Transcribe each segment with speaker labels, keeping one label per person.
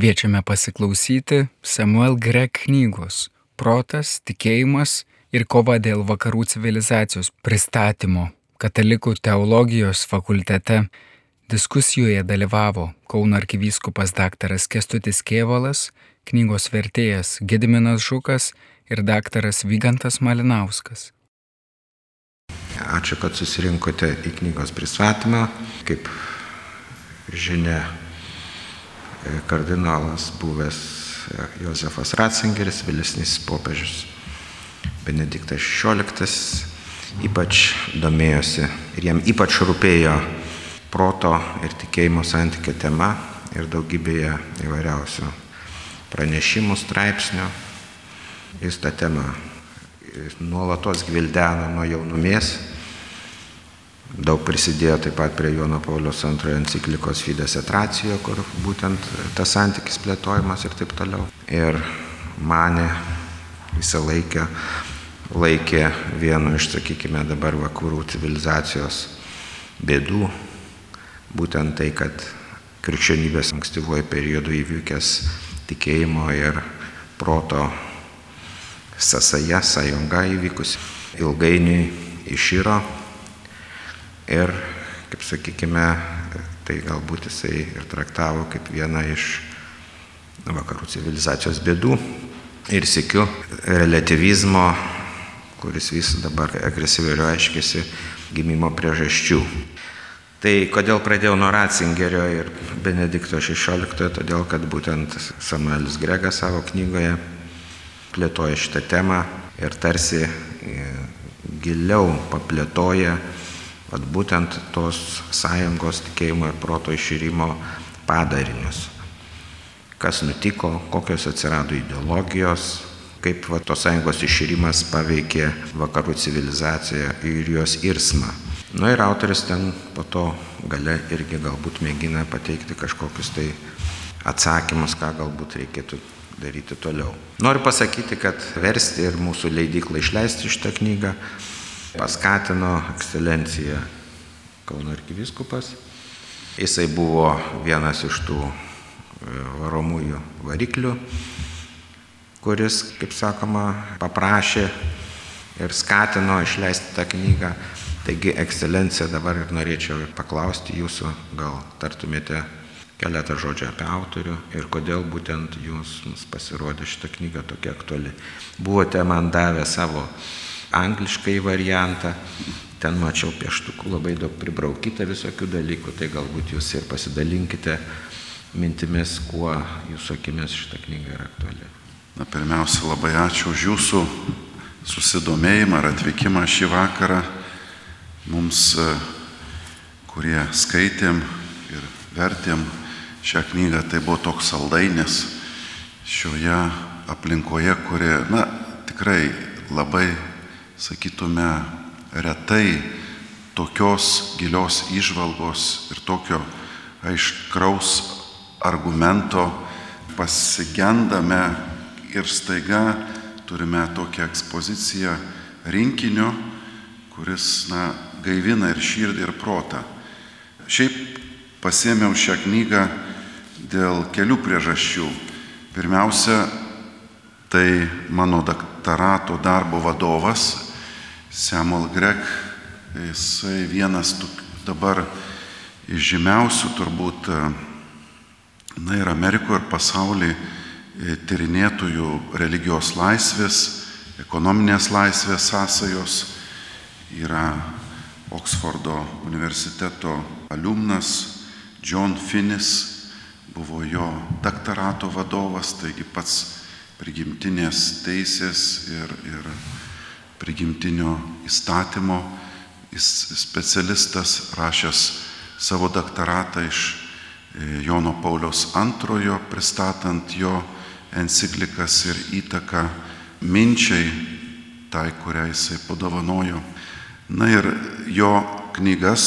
Speaker 1: Kviečiame pasiklausyti Samuel Greg knygos Protas, tikėjimas ir kova dėl vakarų civilizacijos pristatymo Katalikų teologijos fakultete. Diskusijoje dalyvavo Kauno arkivyskupas daktaras Kestutis Kievalas, knygos vertėjas Gediminas Žukas ir daktaras Vygantas Malinauskas.
Speaker 2: Ačiū, kad susirinkote į knygos pristatymą. Kaip žinia, kardinolas buvęs Josefas Ratzingeris, vėlesnis popiežius Benediktas XVI, ypač domėjosi ir jam ypač rūpėjo proto ir tikėjimo santykio tema ir daugybėje įvairiausių pranešimų, straipsnių. Jis tą temą nuolatos gvildeno nuo jaunumės. Daug prisidėjo taip pat prie Jono Paulius antrojo enciklikos Fides Etracijo, kur būtent tas santykis plėtojimas ir taip toliau. Ir mane visą laiką laikė vienu iš, sakykime, dabar vakarų civilizacijos bėdų, būtent tai, kad krikščionybės ankstyvuoju periodu įvykęs tikėjimo ir proto sąsaja, sąjunga įvykusi, ilgainiui išyro ir, kaip sakykime, tai galbūt jisai ir traktavo kaip vieną iš vakarų civilizacijos bėdų ir sėkiu relativizmo, kuris vis dabar agresyviai reiškiasi gimimo priežasčių. Tai kodėl pradėjau nuo Ratzingerio ir Benedikto XVI, todėl kad būtent Samuelis Gregas savo knygoje plėtoja šitą temą ir tarsi giliau paplėtoja vat, būtent tos sąjungos tikėjimo ir proto iširimo padarinius. Kas nutiko, kokios atsirado ideologijos, kaip va, tos sąjungos iširimas paveikė vakarų civilizaciją ir jos irsmą. Na nu, ir autoris ten po to gale irgi galbūt mėgina pateikti kažkokius tai atsakymus, ką galbūt reikėtų daryti toliau. Noriu pasakyti, kad versti ir mūsų leidyklą išleisti šitą knygą paskatino ekscelencija Kauno arkiviskupas. Jisai buvo vienas iš tų varomųjų variklių, kuris, kaip sakoma, paprašė ir skatino išleisti tą knygą. Taigi, ekscelencija, dabar ir norėčiau paklausti jūsų, gal tartumėte keletą žodžių apie autorių ir kodėl būtent jūs mums pasirodė šitą knygą tokia aktuali. Buvote man davę savo angliškai variantą, ten mačiau pieštukų labai daug pribraukyta visokių dalykų, tai galbūt jūs ir pasidalinkite mintimis, kuo jūsų akimis šitą knygą yra aktuali.
Speaker 3: Na, pirmiausia, labai ačiū už jūsų susidomėjimą ir atvykimą šį vakarą mums, kurie skaitėm ir vertėm šią knygą, tai buvo toks saldainis šioje aplinkoje, kuri, na, tikrai labai, sakytume, retai tokios gilios išvalgos ir tokio aiškraus argumento pasigendame ir staiga turime tokią ekspoziciją rinkinio, kuris, na, gaivina ir širdį, ir protą. Šiaip pasėmiau šią knygą dėl kelių priežasčių. Pirmiausia, tai mano daktarato darbo vadovas Samuel Grek, jisai vienas dabar žymiausių turbūt, na ir Amerikoje, ir pasaulyje tyrinėtojų religijos laisvės, ekonominės laisvės sąsajos. Yra Oksfordo universiteto alumnas John Finnis, buvo jo doktorato vadovas, taigi pats prigimtinės teisės ir, ir prigimtinio įstatymo. Specialistas, rašęs savo doktoratą iš e, Jono Pauliaus antrojo, pristatant jo enciklikas ir įtaką minčiai, tai, kurią jisai padovanojo. Na ir jo knygas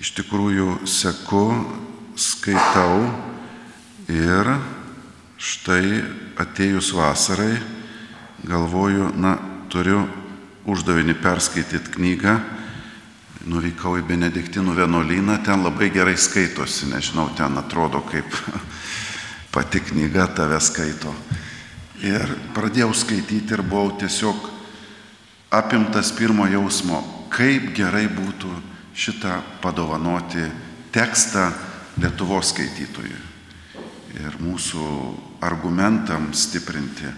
Speaker 3: iš tikrųjų seku, skaitau ir štai atėjus vasarai galvoju, na, turiu uždavinį perskaityti knygą. Nuvykau į Benediktinų vienuolyną, ten labai gerai skaitosi, nežinau, ten atrodo kaip pati knyga tave skaito. Ir pradėjau skaityti ir buvau tiesiog apimtas pirmo jausmo, kaip gerai būtų šitą padovanoti tekstą Lietuvos skaitytojui ir mūsų argumentam stiprinti.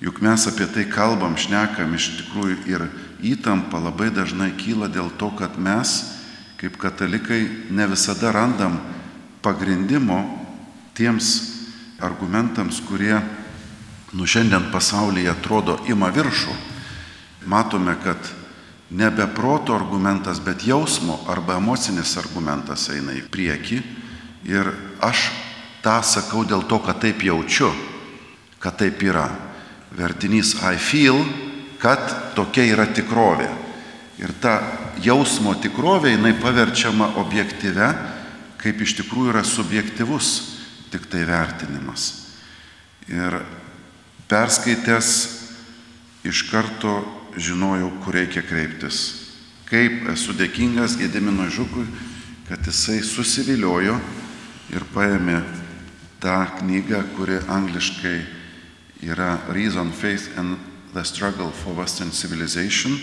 Speaker 3: Juk mes apie tai kalbam, šnekam iš tikrųjų ir įtampa labai dažnai kyla dėl to, kad mes, kaip katalikai, ne visada randam pagrindimo tiems argumentams, kurie nu šiandien pasaulyje atrodo ima viršų. Matome, kad nebe proto argumentas, bet jausmo arba emocinis argumentas eina į priekį. Ir aš tą sakau dėl to, kad taip jaučiu, kad taip yra. Vertinys I feel, kad tokia yra tikrovė. Ir ta jausmo tikrovė jinai paverčiama objektyve, kaip iš tikrųjų yra subjektivus tik tai vertinimas. Ir perskaitęs iš karto žinojau, kur reikia kreiptis. Kaip esu dėkingas Gedimino Žukui, kad jisai susiviliojo ir paėmė tą knygą, kuri angliškai yra Reason, Faith and the Struggle for Western Civilization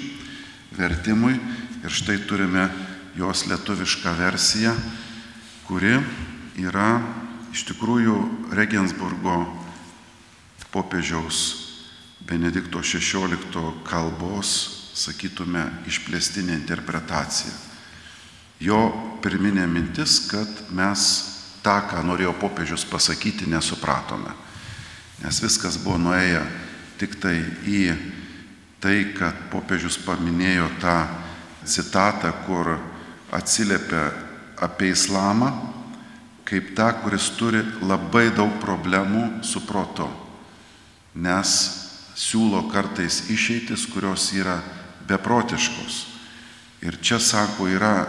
Speaker 3: vertimui. Ir štai turime jos lietuvišką versiją, kuri yra iš tikrųjų Regensburgo popiežiaus Benedikto XVI kalbos, sakytume, išplėstinė interpretacija. Jo pirminė mintis, kad mes tą, ką norėjo popiežius pasakyti, nesupratome. Nes viskas buvo nuėję tik tai į tai, kad popiežius paminėjo tą citatą, kur atsiliepia apie islamą, kaip tą, kuris turi labai daug problemų su protu. Nes siūlo kartais išeitis, kurios yra beprotiškos. Ir čia, sako, yra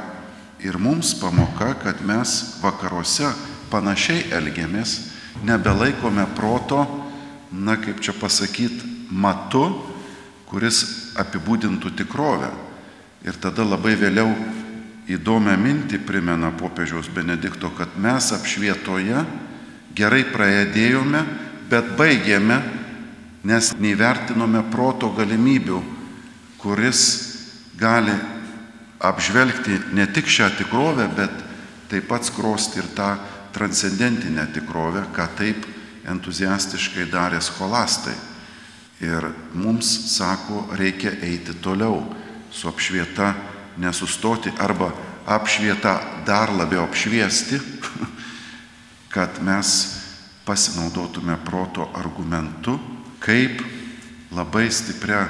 Speaker 3: ir mums pamoka, kad mes vakaruose panašiai elgiamės, nebelaikome proto, na kaip čia pasakyti, matu, kuris apibūdintų tikrovę. Ir tada labai vėliau įdomią mintį primena popiežiaus Benedikto, kad mes apšvietoje gerai praėdėjome, bet baigėme nes neįvertinome proto galimybių, kuris gali apžvelgti ne tik šią tikrovę, bet taip pat skrosti ir tą transcendentinę tikrovę, ką taip entuziastiškai darė scholastai. Ir mums sako, reikia eiti toliau, su apšvieta nesustoti arba apšvietą dar labiau apšviesti, kad mes pasinaudotume proto argumentu kaip labai stipria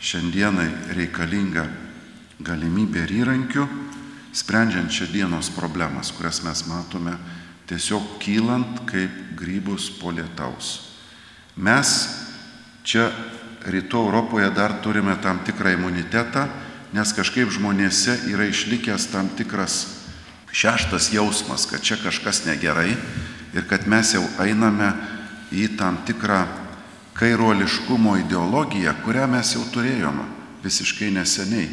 Speaker 3: šiandienai reikalinga galimybė ir įrankiu, sprendžiant šią dienos problemas, kurias mes matome tiesiog kylant kaip grybus po lietaus. Mes čia rytų Europoje dar turime tam tikrą imunitetą, nes kažkaip žmonėse yra išlikęs tam tikras šeštas jausmas, kad čia kažkas negerai ir kad mes jau einame į tam tikrą kairuoliškumo ideologija, kurią mes jau turėjome visiškai neseniai.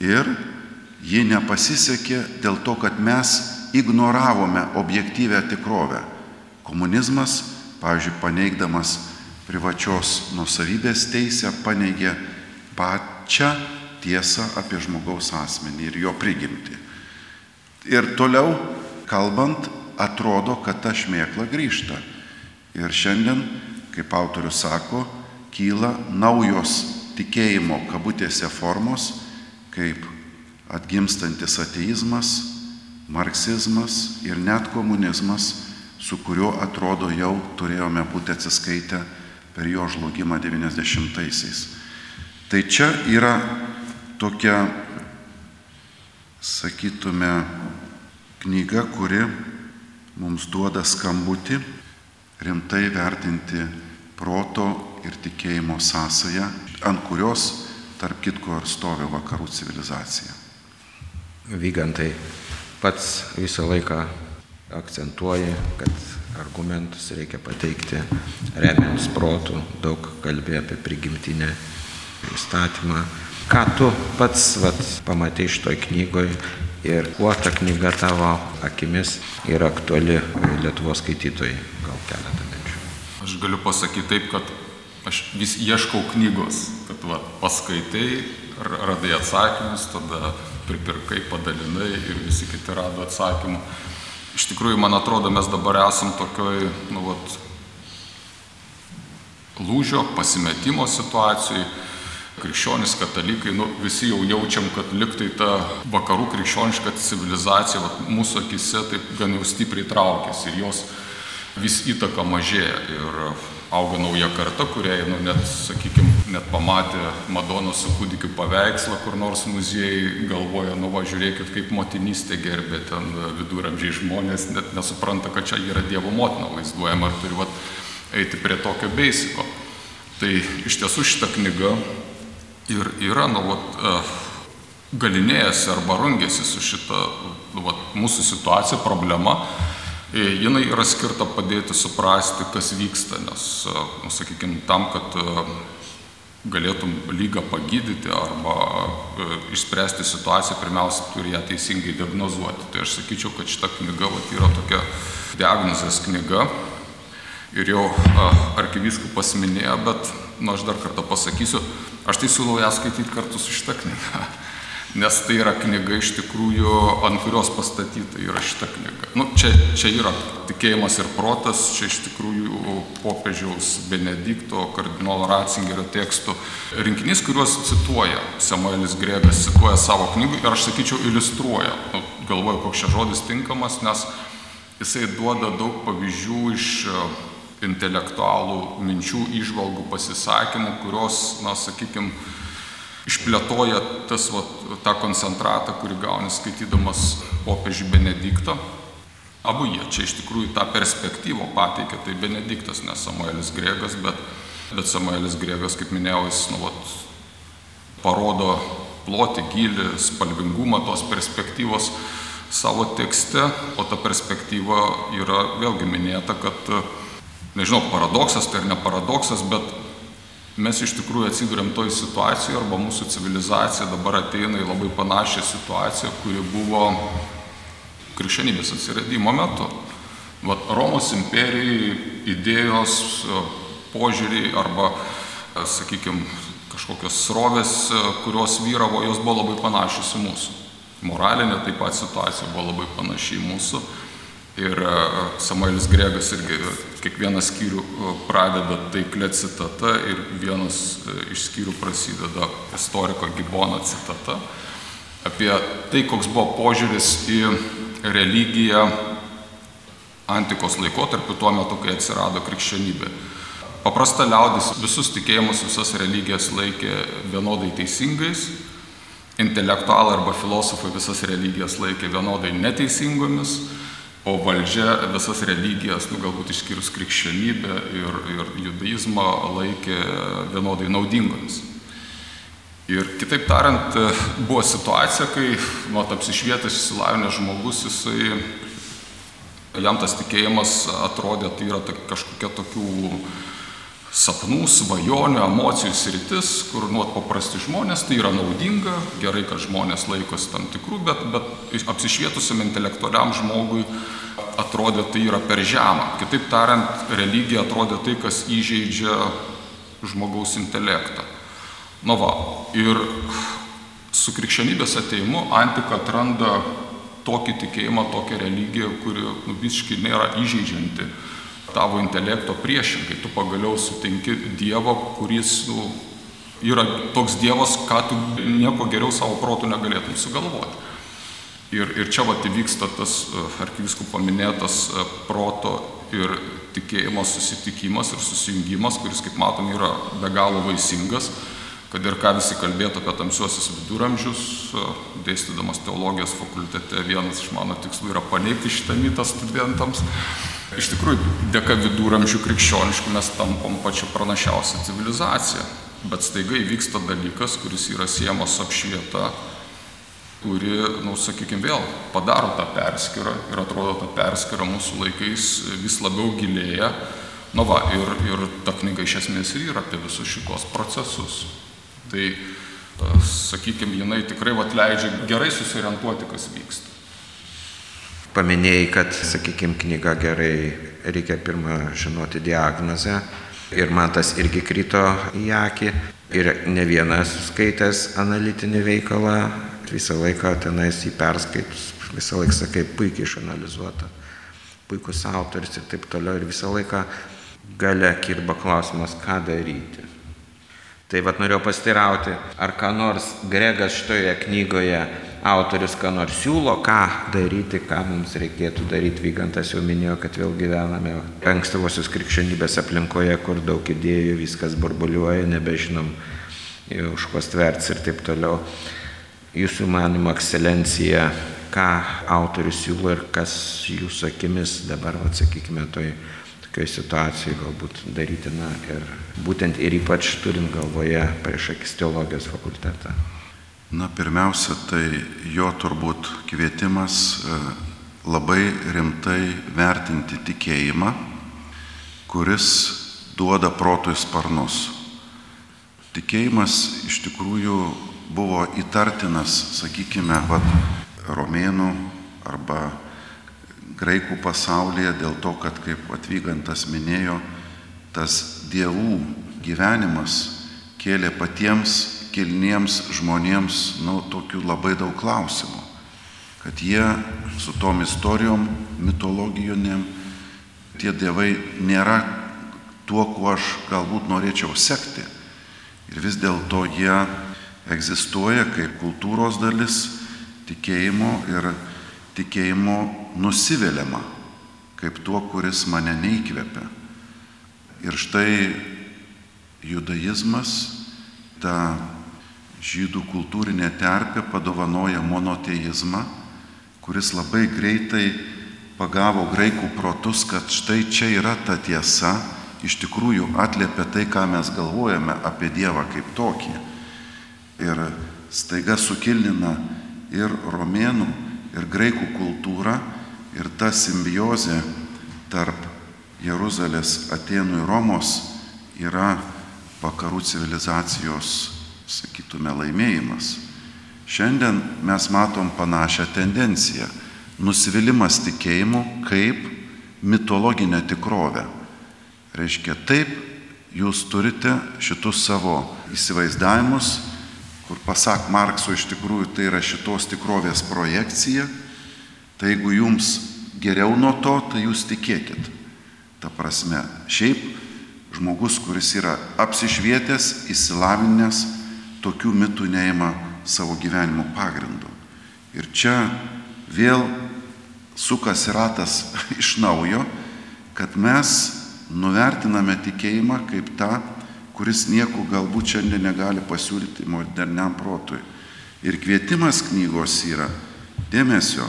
Speaker 3: Ir ji nepasisekė dėl to, kad mes ignoravome objektyvę tikrovę. Komunizmas, pavyzdžiui, paneigdamas privačios nusavybės teisę, paneigė pačią tiesą apie žmogaus asmenį ir jo prigimtį. Ir toliau, kalbant, atrodo, kad ta šmėkla grįžta. Ir šiandien kaip autorius sako, kyla naujos tikėjimo kabutėse formos, kaip atgimstantis ateizmas, marksizmas ir net komunizmas, su kuriuo atrodo jau turėjome būti atsiskaitę per jo žlugimą 90-aisiais. Tai čia yra tokia, sakytume, knyga, kuri mums duoda skambutį rimtai vertinti proto ir tikėjimo sąsają, ant kurios, tarp kitko, ir stovi vakarų civilizacija.
Speaker 2: Vygantai pats visą laiką akcentuoja, kad argumentus reikia pateikti remiantis protų, daug kalbė apie prigimtinę įstatymą. Ką tu pats vat, pamatai šitoj knygoje ir kuo ta knyga tavo akimis yra aktuali Lietuvos skaitytojai? Gal
Speaker 4: aš galiu pasakyti taip, kad aš vis ieškau knygos, kad va, paskaitai, radai atsakymus, tada pripirkai, padalinai ir visi kiti rado atsakymų. Iš tikrųjų, man atrodo, mes dabar esam tokioj, nu, vat, lūžio, pasimetimo situacijai. Krikščionys katalikai, nu, visi jau jaučiam, kad liktai ta vakarų krikščioniška civilizacija vat, mūsų akise taip gan jau stipriai traukėsi ir jos vis įtaka mažėja. Ir auga nauja karta, kuriai, nu, net, sakykime, net pamatė Madonos su kūdikiu paveikslą kur nors muziejai, galvoja, nu va, žiūrėkit, kaip motinystė gerbė ten viduramžiai žmonės, net nesupranta, kad čia yra Dievo motina vaizduojama ir turi vat, eiti prie tokio beisiko. Tai iš tiesų šita knyga ir yra, nu, vat, galinėjasi arba rungėsi su šita nu, vat, mūsų situacija, problema. Jinai yra skirta padėti suprasti, kas vyksta, nes, nu, sakykime, tam, kad galėtum lygą pagydyti arba išspręsti situaciją, pirmiausia, turi ją teisingai diagnozuoti. Tai aš sakyčiau, kad šita knyga vat, yra tokia diagnozės knyga, ir jau arkivyskupas minėjo, bet, nu, aš dar kartą pasakysiu, aš tai siūlau ją skaityti kartu su šitą knygą. Nes tai yra knyga iš tikrųjų, ant kurios pastatyta yra šita knyga. Nu, čia, čia yra tikėjimas ir protas, čia iš tikrųjų popiežiaus Benedikto, kardinolo Ratzingerio tekstų rinkinys, kuriuos cituoja Samuelis Grėgas, cituoja savo knygų ir aš sakyčiau iliustruoja. Nu, galvoju, koks čia žodis tinkamas, nes jisai duoda daug pavyzdžių iš intelektualų minčių, išvalgų, pasisakymų, kurios, na, sakykime, išplėtoja tas, va, tą koncentratą, kurį gauni skaitydamas popiežių Benediktą. Abu jie čia iš tikrųjų tą perspektyvą pateikė, tai Benediktas, ne Samuelis Grėgas, bet, bet Samuelis Grėgas, kaip minėjau, jis, nu, va, parodo plotį, gilį, spalvingumą tos perspektyvos savo tekste, o ta perspektyva yra vėlgi minėta, kad nežinau, paradoksas tai ar ne paradoksas, bet mes iš tikrųjų atsidūrėm toj situacijoje arba mūsų civilizacija dabar ateina į labai panašią situaciją, kuri buvo krikščionybės atsiradimo metu. Vat Romos imperijai idėjos, požiūriai arba, sakykime, kažkokios srovės, kurios vyravo, jos buvo labai panašios į mūsų. Moralinė taip pat situacija buvo labai panaši į mūsų. Ir Samuelis Gregas irgi kiekvieną skyrių pradeda taiklė citata ir vienas iš skyrių prasideda istoriko Gibono citata apie tai, koks buvo požiūris į religiją antikos laikotarpiu tuo metu, kai atsirado krikščionybė. Paprasta liaudis visus tikėjimus, visas religijas laikė vienodai teisingais, intelektualai arba filosofai visas religijas laikė vienodai neteisingomis, o valdžia visas religijas, nu, galbūt išskyrus krikščionybę ir, ir judaizmą, laikė vienodai naudingomis. Ir kitaip tariant, buvo situacija, kai nu, apsišvietęs išsilavinęs žmogus, jisai, jam tas tikėjimas atrodė, tai yra ta, kažkokia tokių sapnų, svajonių, emocijų sritis, kur nuot paprasti žmonės, tai yra naudinga, gerai, kad žmonės laikosi tam tikrų, bet, bet apsišvietusiam intelektualiam žmogui atrodė tai yra per žemą. Kitaip tariant, religija atrodė tai, kas įžeidžia žmogaus intelektą. Nu va, ir su krikščionybės ateimu antika atranda tokį tikėjimą, tokią religiją, kuri nu, visiškai nėra įžeidžianti tavo intelekto priešingai. Tu pagaliau sutinki Dievą, kuris nu, yra toks Dievas, ką tu nieko geriau savo protų negalėtum sugalvoti. Ir, ir čia vat įvyksta tas arkiviskų paminėtas proto ir tikėjimo susitikimas ir susijungimas, kuris, kaip matom, yra be galo vaisingas kad ir ką visi kalbėtų apie tamsiuosius viduramžius, dėstydamas teologijos fakultete, vienas iš mano tikslų yra paneigti šitą mitą studentams. Iš tikrųjų, dėka viduramžių krikščioniškų mes tampam pačią pranašiausią civilizaciją, bet staiga įvyksta dalykas, kuris yra siejamas su apšvieta, kuri, na, nu, sakykime, vėl padaro tą perskirą ir atrodo ta perskira mūsų laikais vis labiau gilėja. Na va, ir, ir ta knyga iš esmės ir yra apie visus šitos procesus. Tai, sakykime, jinai tikrai vat, leidžia gerai susiorientuoti, kas vyksta.
Speaker 2: Paminėjai, kad, sakykime, knyga gerai reikia pirmą žinoti diagnozę. Ir man tas irgi krito į akį. Ir ne vienas skaitęs analitinį veikalą, visą laiką tenais jį perskaitus, visą laiką sakai, puikiai išanalizuota, puikus autoris ir taip toliau. Ir visą laiką gale kirba klausimas, ką daryti. Tai vad norėjau pastirauti, ar ką nors Gregas šitoje knygoje autorius ką nors siūlo, ką daryti, ką mums reikėtų daryti. Vygantas jau minėjo, kad vėl gyvename ankstyvosios krikščionybės aplinkoje, kur daug idėjų, viskas burbuliuoja, nebežinom už ko stverts ir taip toliau. Jūsų manimo ekscelencija, ką autorius siūlo ir kas jūsų akimis dabar, atsakykime, toj tokioj situacijoj galbūt darytina ir būtent ir ypač turint galvoje prieš akis teologijos fakultetą?
Speaker 3: Na, pirmiausia, tai jo turbūt kvietimas e, labai rimtai vertinti tikėjimą, kuris duoda protui sparnus. Tikėjimas iš tikrųjų buvo įtartinas, sakykime, vat, romėnų arba graikų pasaulyje dėl to, kad, kaip atvygantas minėjo, tas dievų gyvenimas kėlė patiems kilniems žmonėms, nu, tokių labai daug klausimų. Kad jie su tom istorijom, mitologijoniam, tie dievai nėra tuo, kuo aš galbūt norėčiau sekti. Ir vis dėlto jie egzistuoja kaip kultūros dalis, tikėjimo ir tikėjimo nusiviliama kaip tuo, kuris mane neįkvepia. Ir štai judaizmas, ta žydų kultūrinė terpė padovanoja monoteizmą, kuris labai greitai pagavo graikų protus, kad štai čia yra ta tiesa, iš tikrųjų atliepia tai, ką mes galvojame apie Dievą kaip tokį. Ir staiga sukilnina ir romėnų, ir graikų kultūra, ir ta simbiozė tarp Jeruzalės, Atenų ir Romos yra vakarų civilizacijos, sakytume, laimėjimas. Šiandien mes matom panašią tendenciją - nusivylimas tikėjimu kaip mitologinę tikrovę. Reiškia, taip jūs turite šitus savo įsivaizdavimus, kur pasak Markso iš tikrųjų tai yra šitos tikrovės projekcija, tai jeigu jums geriau nuo to, tai jūs tikėkit. Ta prasme, šiaip žmogus, kuris yra apsišvietęs, įsilavinęs, tokių mitų neima savo gyvenimo pagrindu. Ir čia vėl sukasi ratas iš naujo, kad mes nuvertiname tikėjimą kaip tą kuris nieko galbūt šiandien negali pasiūlyti moderniam protui. Ir kvietimas knygos yra dėmesio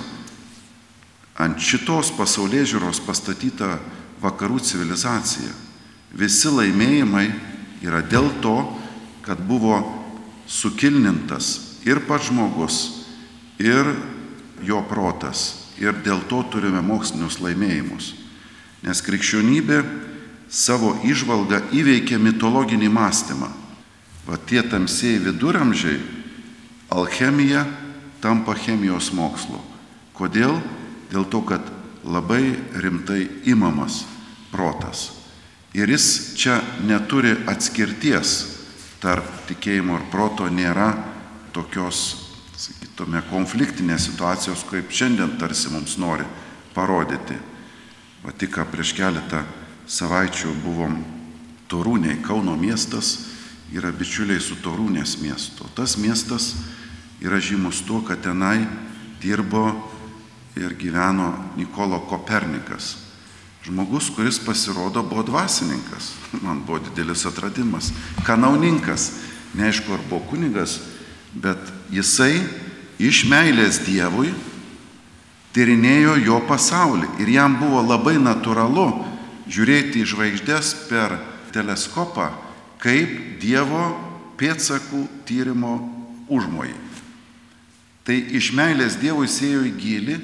Speaker 3: ant šitos pasaulyje žiūros pastatyta vakarų civilizacija. Visi laimėjimai yra dėl to, kad buvo sukilnintas ir pats žmogus, ir jo protas. Ir dėl to turime mokslinius laimėjimus. Nes krikščionybė savo išvalgą įveikė mitologinį mąstymą. Va tie tamsieji viduramžiai, alchemija tampa chemijos mokslu. Kodėl? Dėl to, kad labai rimtai imamas protas. Ir jis čia neturi atskirties tarp tikėjimo ir proto, nėra tokios, sakytume, konfliktinės situacijos, kaip šiandien tarsi mums nori parodyti. Va tik prieš keletą savaičių buvom Torūniai, Kauno miestas yra bičiuliai su Torūnės miestu. Tas miestas yra žymus tuo, kad tenai dirbo ir gyveno Nikolo Kopernikas. Žmogus, kuris pasirodo buvo dvasininkas. Man buvo didelis atradimas. Kanauninkas. Neaišku, ar buvo kunigas, bet jisai iš meilės Dievui tyrinėjo jo pasaulį. Ir jam buvo labai natūralu žiūrėti į žvaigždės per teleskopą kaip Dievo pėdsakų tyrimo užmojai. Tai iš meilės Dievui sėjo į gilį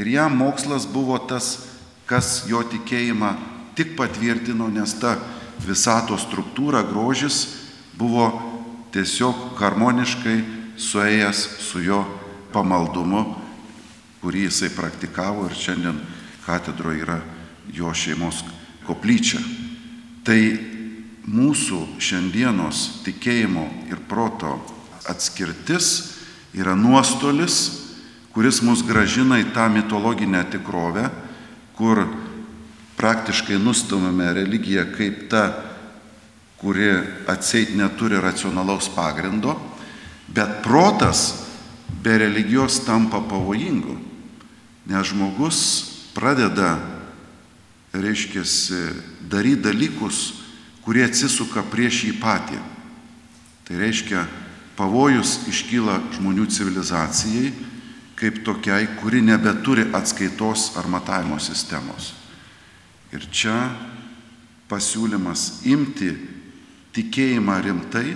Speaker 3: ir jam mokslas buvo tas, kas jo tikėjimą tik patvirtino, nes ta visato struktūra, grožis buvo tiesiog harmoniškai suėjęs su jo pamaldumu, kurį jisai praktikavo ir šiandien katedroje yra jo šeimos koplyčią. Tai mūsų šiandienos tikėjimo ir proto atskirtis yra nuostolis, kuris mus gražina į tą mitologinę tikrovę, kur praktiškai nustumėme religiją kaip ta, kuri atseit neturi racionalaus pagrindo, bet protas be religijos tampa pavojingu, nes žmogus pradeda, reiškia, daryti dalykus, kurie atsisuka prieš jį patį. Tai reiškia, pavojus iškyla žmonių civilizacijai kaip tokiai, kuri nebeturi atskaitos ar matavimo sistemos. Ir čia pasiūlymas imti tikėjimą rimtai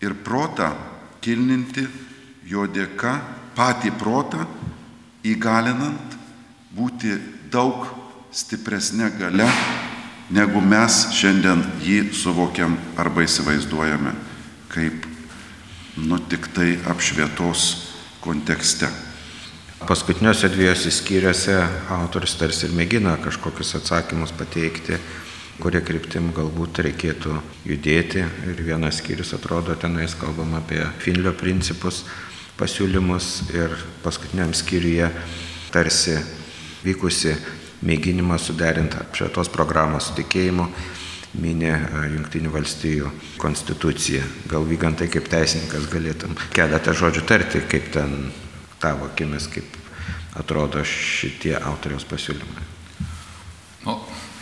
Speaker 3: ir protą kilninti jo dėka, patį protą įgalinant būti daug stipresnė gale, negu mes šiandien jį suvokiam arba įsivaizduojame kaip nu tik tai apšvietos kontekste.
Speaker 2: Paskutiniuose dviejose skyriuose autoris tarsi ir mėgina kažkokius atsakymus pateikti, kurie kryptim galbūt reikėtų judėti. Ir vienas skyrius atrodo, tenais kalbama apie Finlio principus, pasiūlymus ir paskutiniam skyriuje tarsi vykusi mėginimą suderinti apšvietos programą su tikėjimu minė Junktinių valstijų konstituciją. Gal vygantai kaip teisininkas galėtum keletą žodžių tarti, kaip ten tavo akimis, kaip atrodo šitie autoriaus pasiūlymai?
Speaker 4: Nu,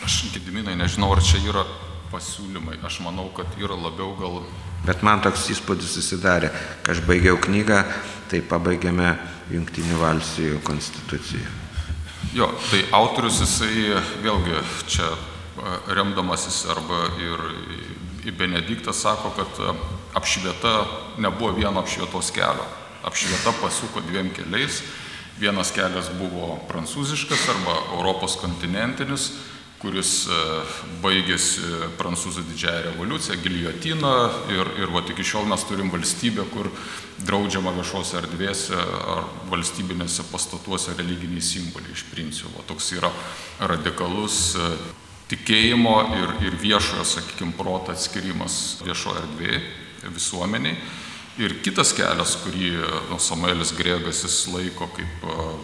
Speaker 4: aš gediminai nežinau, ar čia yra pasiūlymai. Aš manau, kad yra labiau gal.
Speaker 2: Bet man toks įspūdis susidarė, kai aš baigiau knygą, tai pabaigėme Junktinių valstijų konstituciją.
Speaker 4: Jo, tai autorius jisai vėlgi čia remdamasis arba ir į Benediktą sako, kad apšvieta nebuvo vieno apšvietos kelio apšvieta pasuko dviem keliais. Vienas kelias buvo prancūziškas arba Europos kontinentinis, kuris e, baigėsi prancūzų didžiąją revoliuciją, giliotiną ir, ir va iki šiol mes turim valstybę, kur draudžiama viešose erdvėse ar valstybinėse pastatuose religiniai simboliai iš principo. Toks yra radikalus e, tikėjimo ir, ir viešojo, sakykime, proto atskirimas viešoje erdvėje visuomeniai. Ir kitas kelias, kurį nu, Samuelis Grėgas jis laiko kaip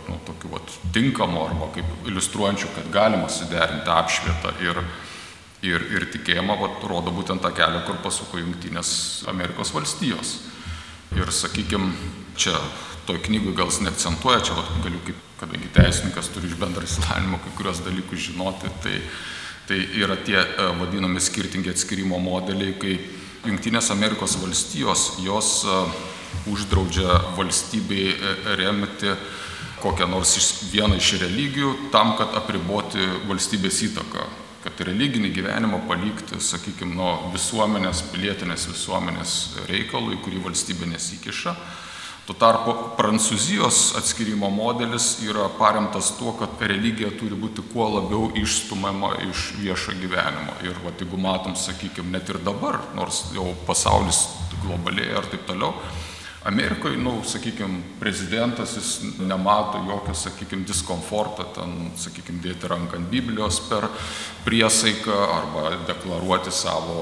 Speaker 4: nu, tokiu vat, tinkamu arba kaip iliustruojančiu, kad galima suderinti apšvietą ir, ir, ir tikėjimą, vat, rodo būtent tą kelią, kur pasuko Junktinės Amerikos valstijos. Ir sakykime, čia toj knygui gal neakcentuoja, čia vat, galiu kaip, kadangi teisininkas turi iš bendrą įsilavinimą kai kurios dalykus žinoti, tai, tai yra tie vadinami skirtingi atskirimo modeliai, kai Junktinės Amerikos valstijos, jos e, uždraudžia valstybei e, remti kokią nors vieną iš religijų tam, kad apriboti valstybės įtaką, kad religinį gyvenimą palikti, sakykime, nuo visuomenės, pilietinės visuomenės reikalui, kurį valstybė nesikiša. Tuo tarpu Prancūzijos atskirimo modelis yra paremtas tuo, kad religija turi būti kuo labiau išstumama iš viešo gyvenimo. Ir va, jeigu matom, sakykime, net ir dabar, nors jau pasaulis globalėja ir taip toliau, Amerikoje, nu, sakykime, prezidentas jis nemato jokio, sakykime, diskomforto ten, sakykime, dėti ranką ant Biblijos per priesaiką arba deklaruoti savo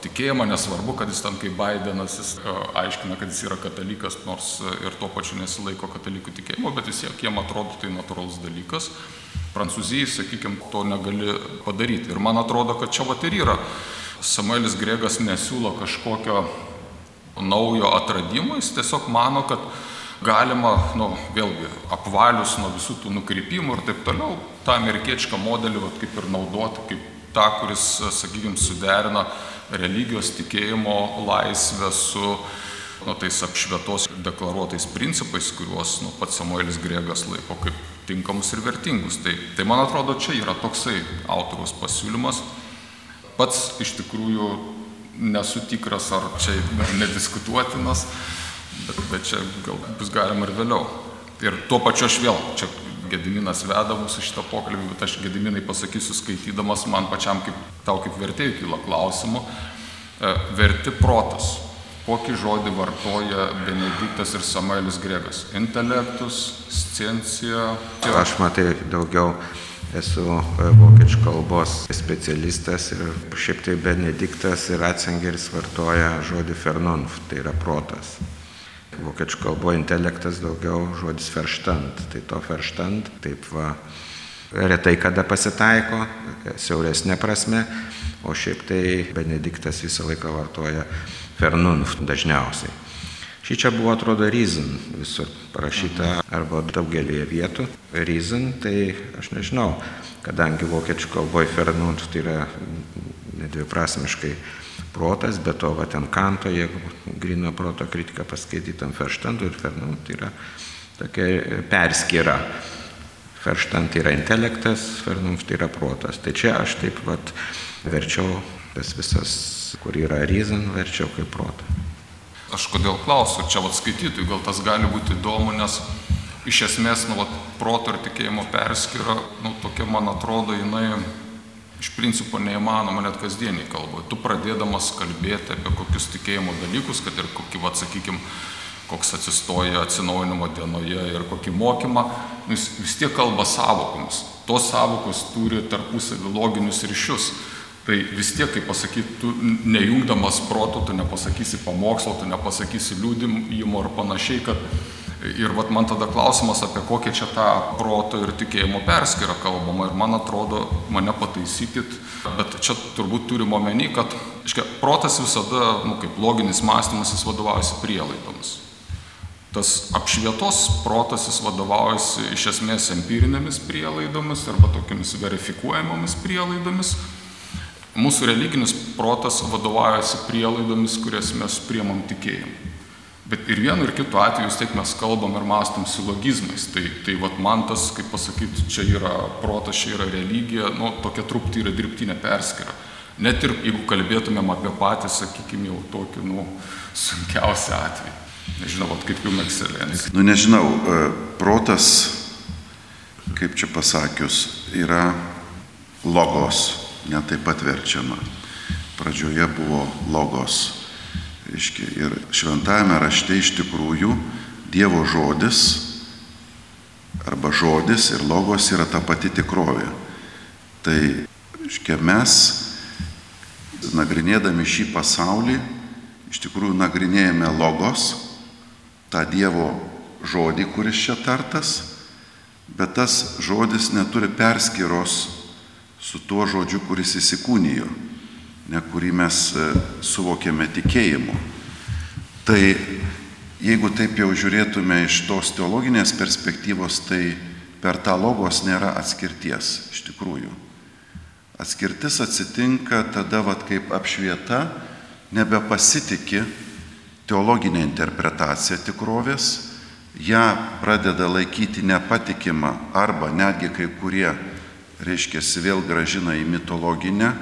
Speaker 4: tikėjimą, nesvarbu, kad jis ten kaip Bidenas, jis e, aiškina, kad jis yra katalikas, nors ir tuo pačiu nesilaiko katalikų tikėjimo, bet vis tiek jiem atrodo tai natūralus dalykas. Prancūzijai, sakykime, to negali padaryti. Ir man atrodo, kad čia va ir yra. Samuelis Gregas nesiūlo kažkokio naujo atradimo, jis tiesiog mano, kad galima, nu, vėlgi, apvalius nuo visų tų nukrypimų ir taip toliau, tą amerikiečią modelį vat, kaip ir naudoti, kaip tą, kuris, sakykime, suderina religijos tikėjimo laisvę su nu, tais apšvietos deklaruotais principais, kuriuos nu, pats Samuelis Grėgas laiko kaip tinkamus ir vertingus. Tai, tai man atrodo, čia yra toksai autoriaus pasiūlymas. Pats iš tikrųjų nesu tikras, ar čia nediskutuotinas, bet, bet čia gal bus galima ir vėliau. Ir tuo pačiu aš vėl, čia Gediminas veda mūsų šitą pokalbį, bet aš Gediminai pasakysiu skaitydamas, man pačiam kaip tau kaip vertėjai kyla klausimų. E, verti protas. Kokį žodį vartoja Benediktas ir Samuelis Gregas? Intelektus, sciencija.
Speaker 2: Aš matai daugiau esu e, vokiečių kalbos specialistas ir šiaip tai Benediktas ir Ratzingeris vartoja žodį fernunf, tai yra protas. Vokiečių kalboje intelektas daugiau žodis verstand, tai to verstand taip va retai kada pasitaiko, siauresnė prasme, o šiaip tai Benediktas visą laiką vartoja fernunf dažniausiai. Šį čia buvo, atrodo, reason visur parašyta arba daugelį vietų. Reason, tai aš nežinau, kadangi vokiečių kalboje fernunf tai yra nedviprasmiškai protas, bet to va ten kanto, jeigu grino proto kritiką paskaitytam Ferštandų ir Fernum, tai yra tokia perskyra. Ferštant yra intelektas, Fernum tai yra protas. Tai čia aš taip pat verčiau tas visas, kur yra reason, verčiau kaip protą.
Speaker 4: Aš kodėl klausiu, čia vat skaitytojui, gal tas gali būti įdomu, nes iš esmės, nu, vat, proto ir tikėjimo perskyra, nu, tokia man atrodo, jinai iš principo neįmanoma net kasdieniai kalboje. Tu pradėdamas kalbėti apie kokius tikėjimo dalykus, kad ir kokį, va, sakykime, koks atsistoja atsinaujinimo dienoje ir kokį mokymą, nu, jis vis tiek kalba savokomis. Tos savokos turi tarpusavį loginius ryšius. Tai vis tiek, kaip pasakyti, tu nejungdamas proto, tu nepasakysi pamokslo, tu nepasakysi liūdimo ar panašiai, kad Ir vat man tada klausimas, apie kokią čia tą proto ir tikėjimo perskirą kalbama. Ir man atrodo, mane pataisykit, bet čia turbūt turime omeny, kad iškia, protas visada, nu, kaip loginis mąstymas, jis vadovaujasi prielaidomis. Tas apšvietos protas jis vadovaujasi iš esmės empirinėmis prielaidomis arba tokiamis verifikuojamomis prielaidomis. Mūsų religinis protas vadovaujasi prielaidomis, kurias mes priemam tikėjimu. Bet ir vienu ir kitu atveju vis tiek mes kalbam ir mastom silogizmais. Tai, tai vat man tas, kaip pasakyti, čia yra protas, čia yra religija, nu, tokia truputį yra dirbtinė perskira. Net ir jeigu kalbėtumėm apie patį, sakykime, jau tokį, nu, sunkiausią atvejį. Nežinau, vat, kaip jums ekscelencija.
Speaker 3: Nu, nežinau, e, protas, kaip čia pasakius, yra logos, netaip pat verčiama. Pradžioje buvo logos Reiškia, ir šventajame rašte iš tikrųjų Dievo žodis arba žodis ir logos yra ta pati tikrovė. Tai, reiškia, mes nagrinėdami šį pasaulį, iš tikrųjų nagrinėjame logos, tą Dievo žodį, kuris čia tartas, bet tas žodis neturi perskiros su tuo žodžiu, kuris įsikūnijo ne, kurį mes e, suvokėme tikėjimu. Tai jeigu taip jau žiūrėtume iš tos teologinės perspektyvos, tai per tą logos nėra atskirties iš tikrųjų. Atskirtis atsitinka tada, vat, kaip apšvieta nebepasitikė teologinė interpretacija tikrovės, ją pradeda laikyti nepatikimą arba netgi kai kurie, reiškia, vėl gražina į mitologinę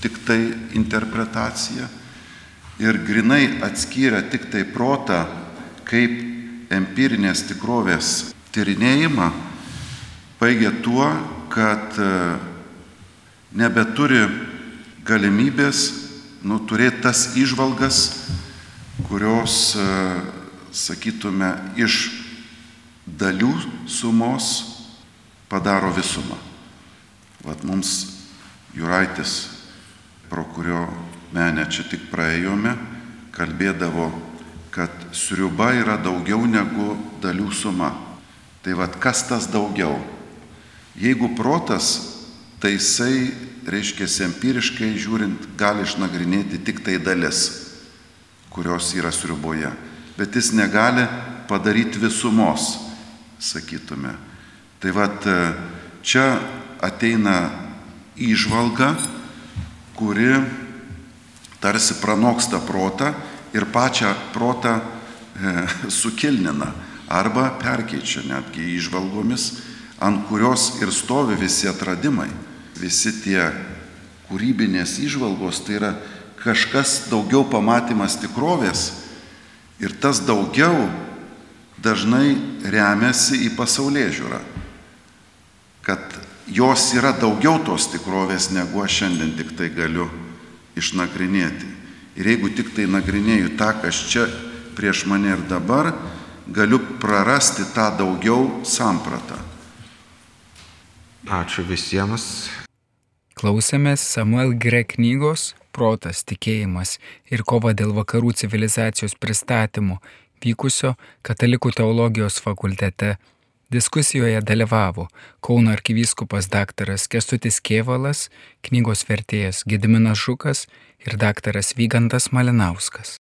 Speaker 3: tik tai interpretacija ir grinai atskyrę tik tai protą kaip empirinės tikrovės tyrinėjimą, baigė tuo, kad e, nebeturi galimybės nu, turėti tas išvalgas, kurios, e, sakytume, iš dalių sumos padaro visumą. Vat mums Juraitis pro kurio menę čia tik praėjome, kalbėdavo, kad sriuba yra daugiau negu dalių suma. Tai vad kas tas daugiau? Jeigu protas, tai jisai, reiškia, empiriškai žiūrint, gali išnagrinėti tik tai dalis, kurios yra sriuboje. Bet jis negali padaryti visumos, sakytume. Tai vad čia ateina įžvalga, kuri tarsi pranoksta protą ir pačią protą e, sukilnina arba perkeičia netgi išvalgomis, ant kurios ir stovi visi atradimai, visi tie kūrybinės išvalgos, tai yra kažkas daugiau pamatymas tikrovės ir tas daugiau dažnai remiasi į pasaulyje žiūrą, kad jos yra daugiau tos tikrovės, negu aš šiandien tik tai galiu išnagrinėti. Ir jeigu tik tai nagrinėju tą, kas čia prieš mane ir dabar, galiu prarasti tą daugiau sampratą.
Speaker 2: Ačiū visiems.
Speaker 1: Klausėmės Samuel Grek knygos Protas, tikėjimas ir kova dėl vakarų civilizacijos pristatymų vykusio Katalikų teologijos fakultete. Diskusijoje dalyvavo Kauno arkivyskupas daktaras Kestutis Kievalas, knygos vertėjas Gediminas Žukas ir daktaras Vygantas Malinauskas.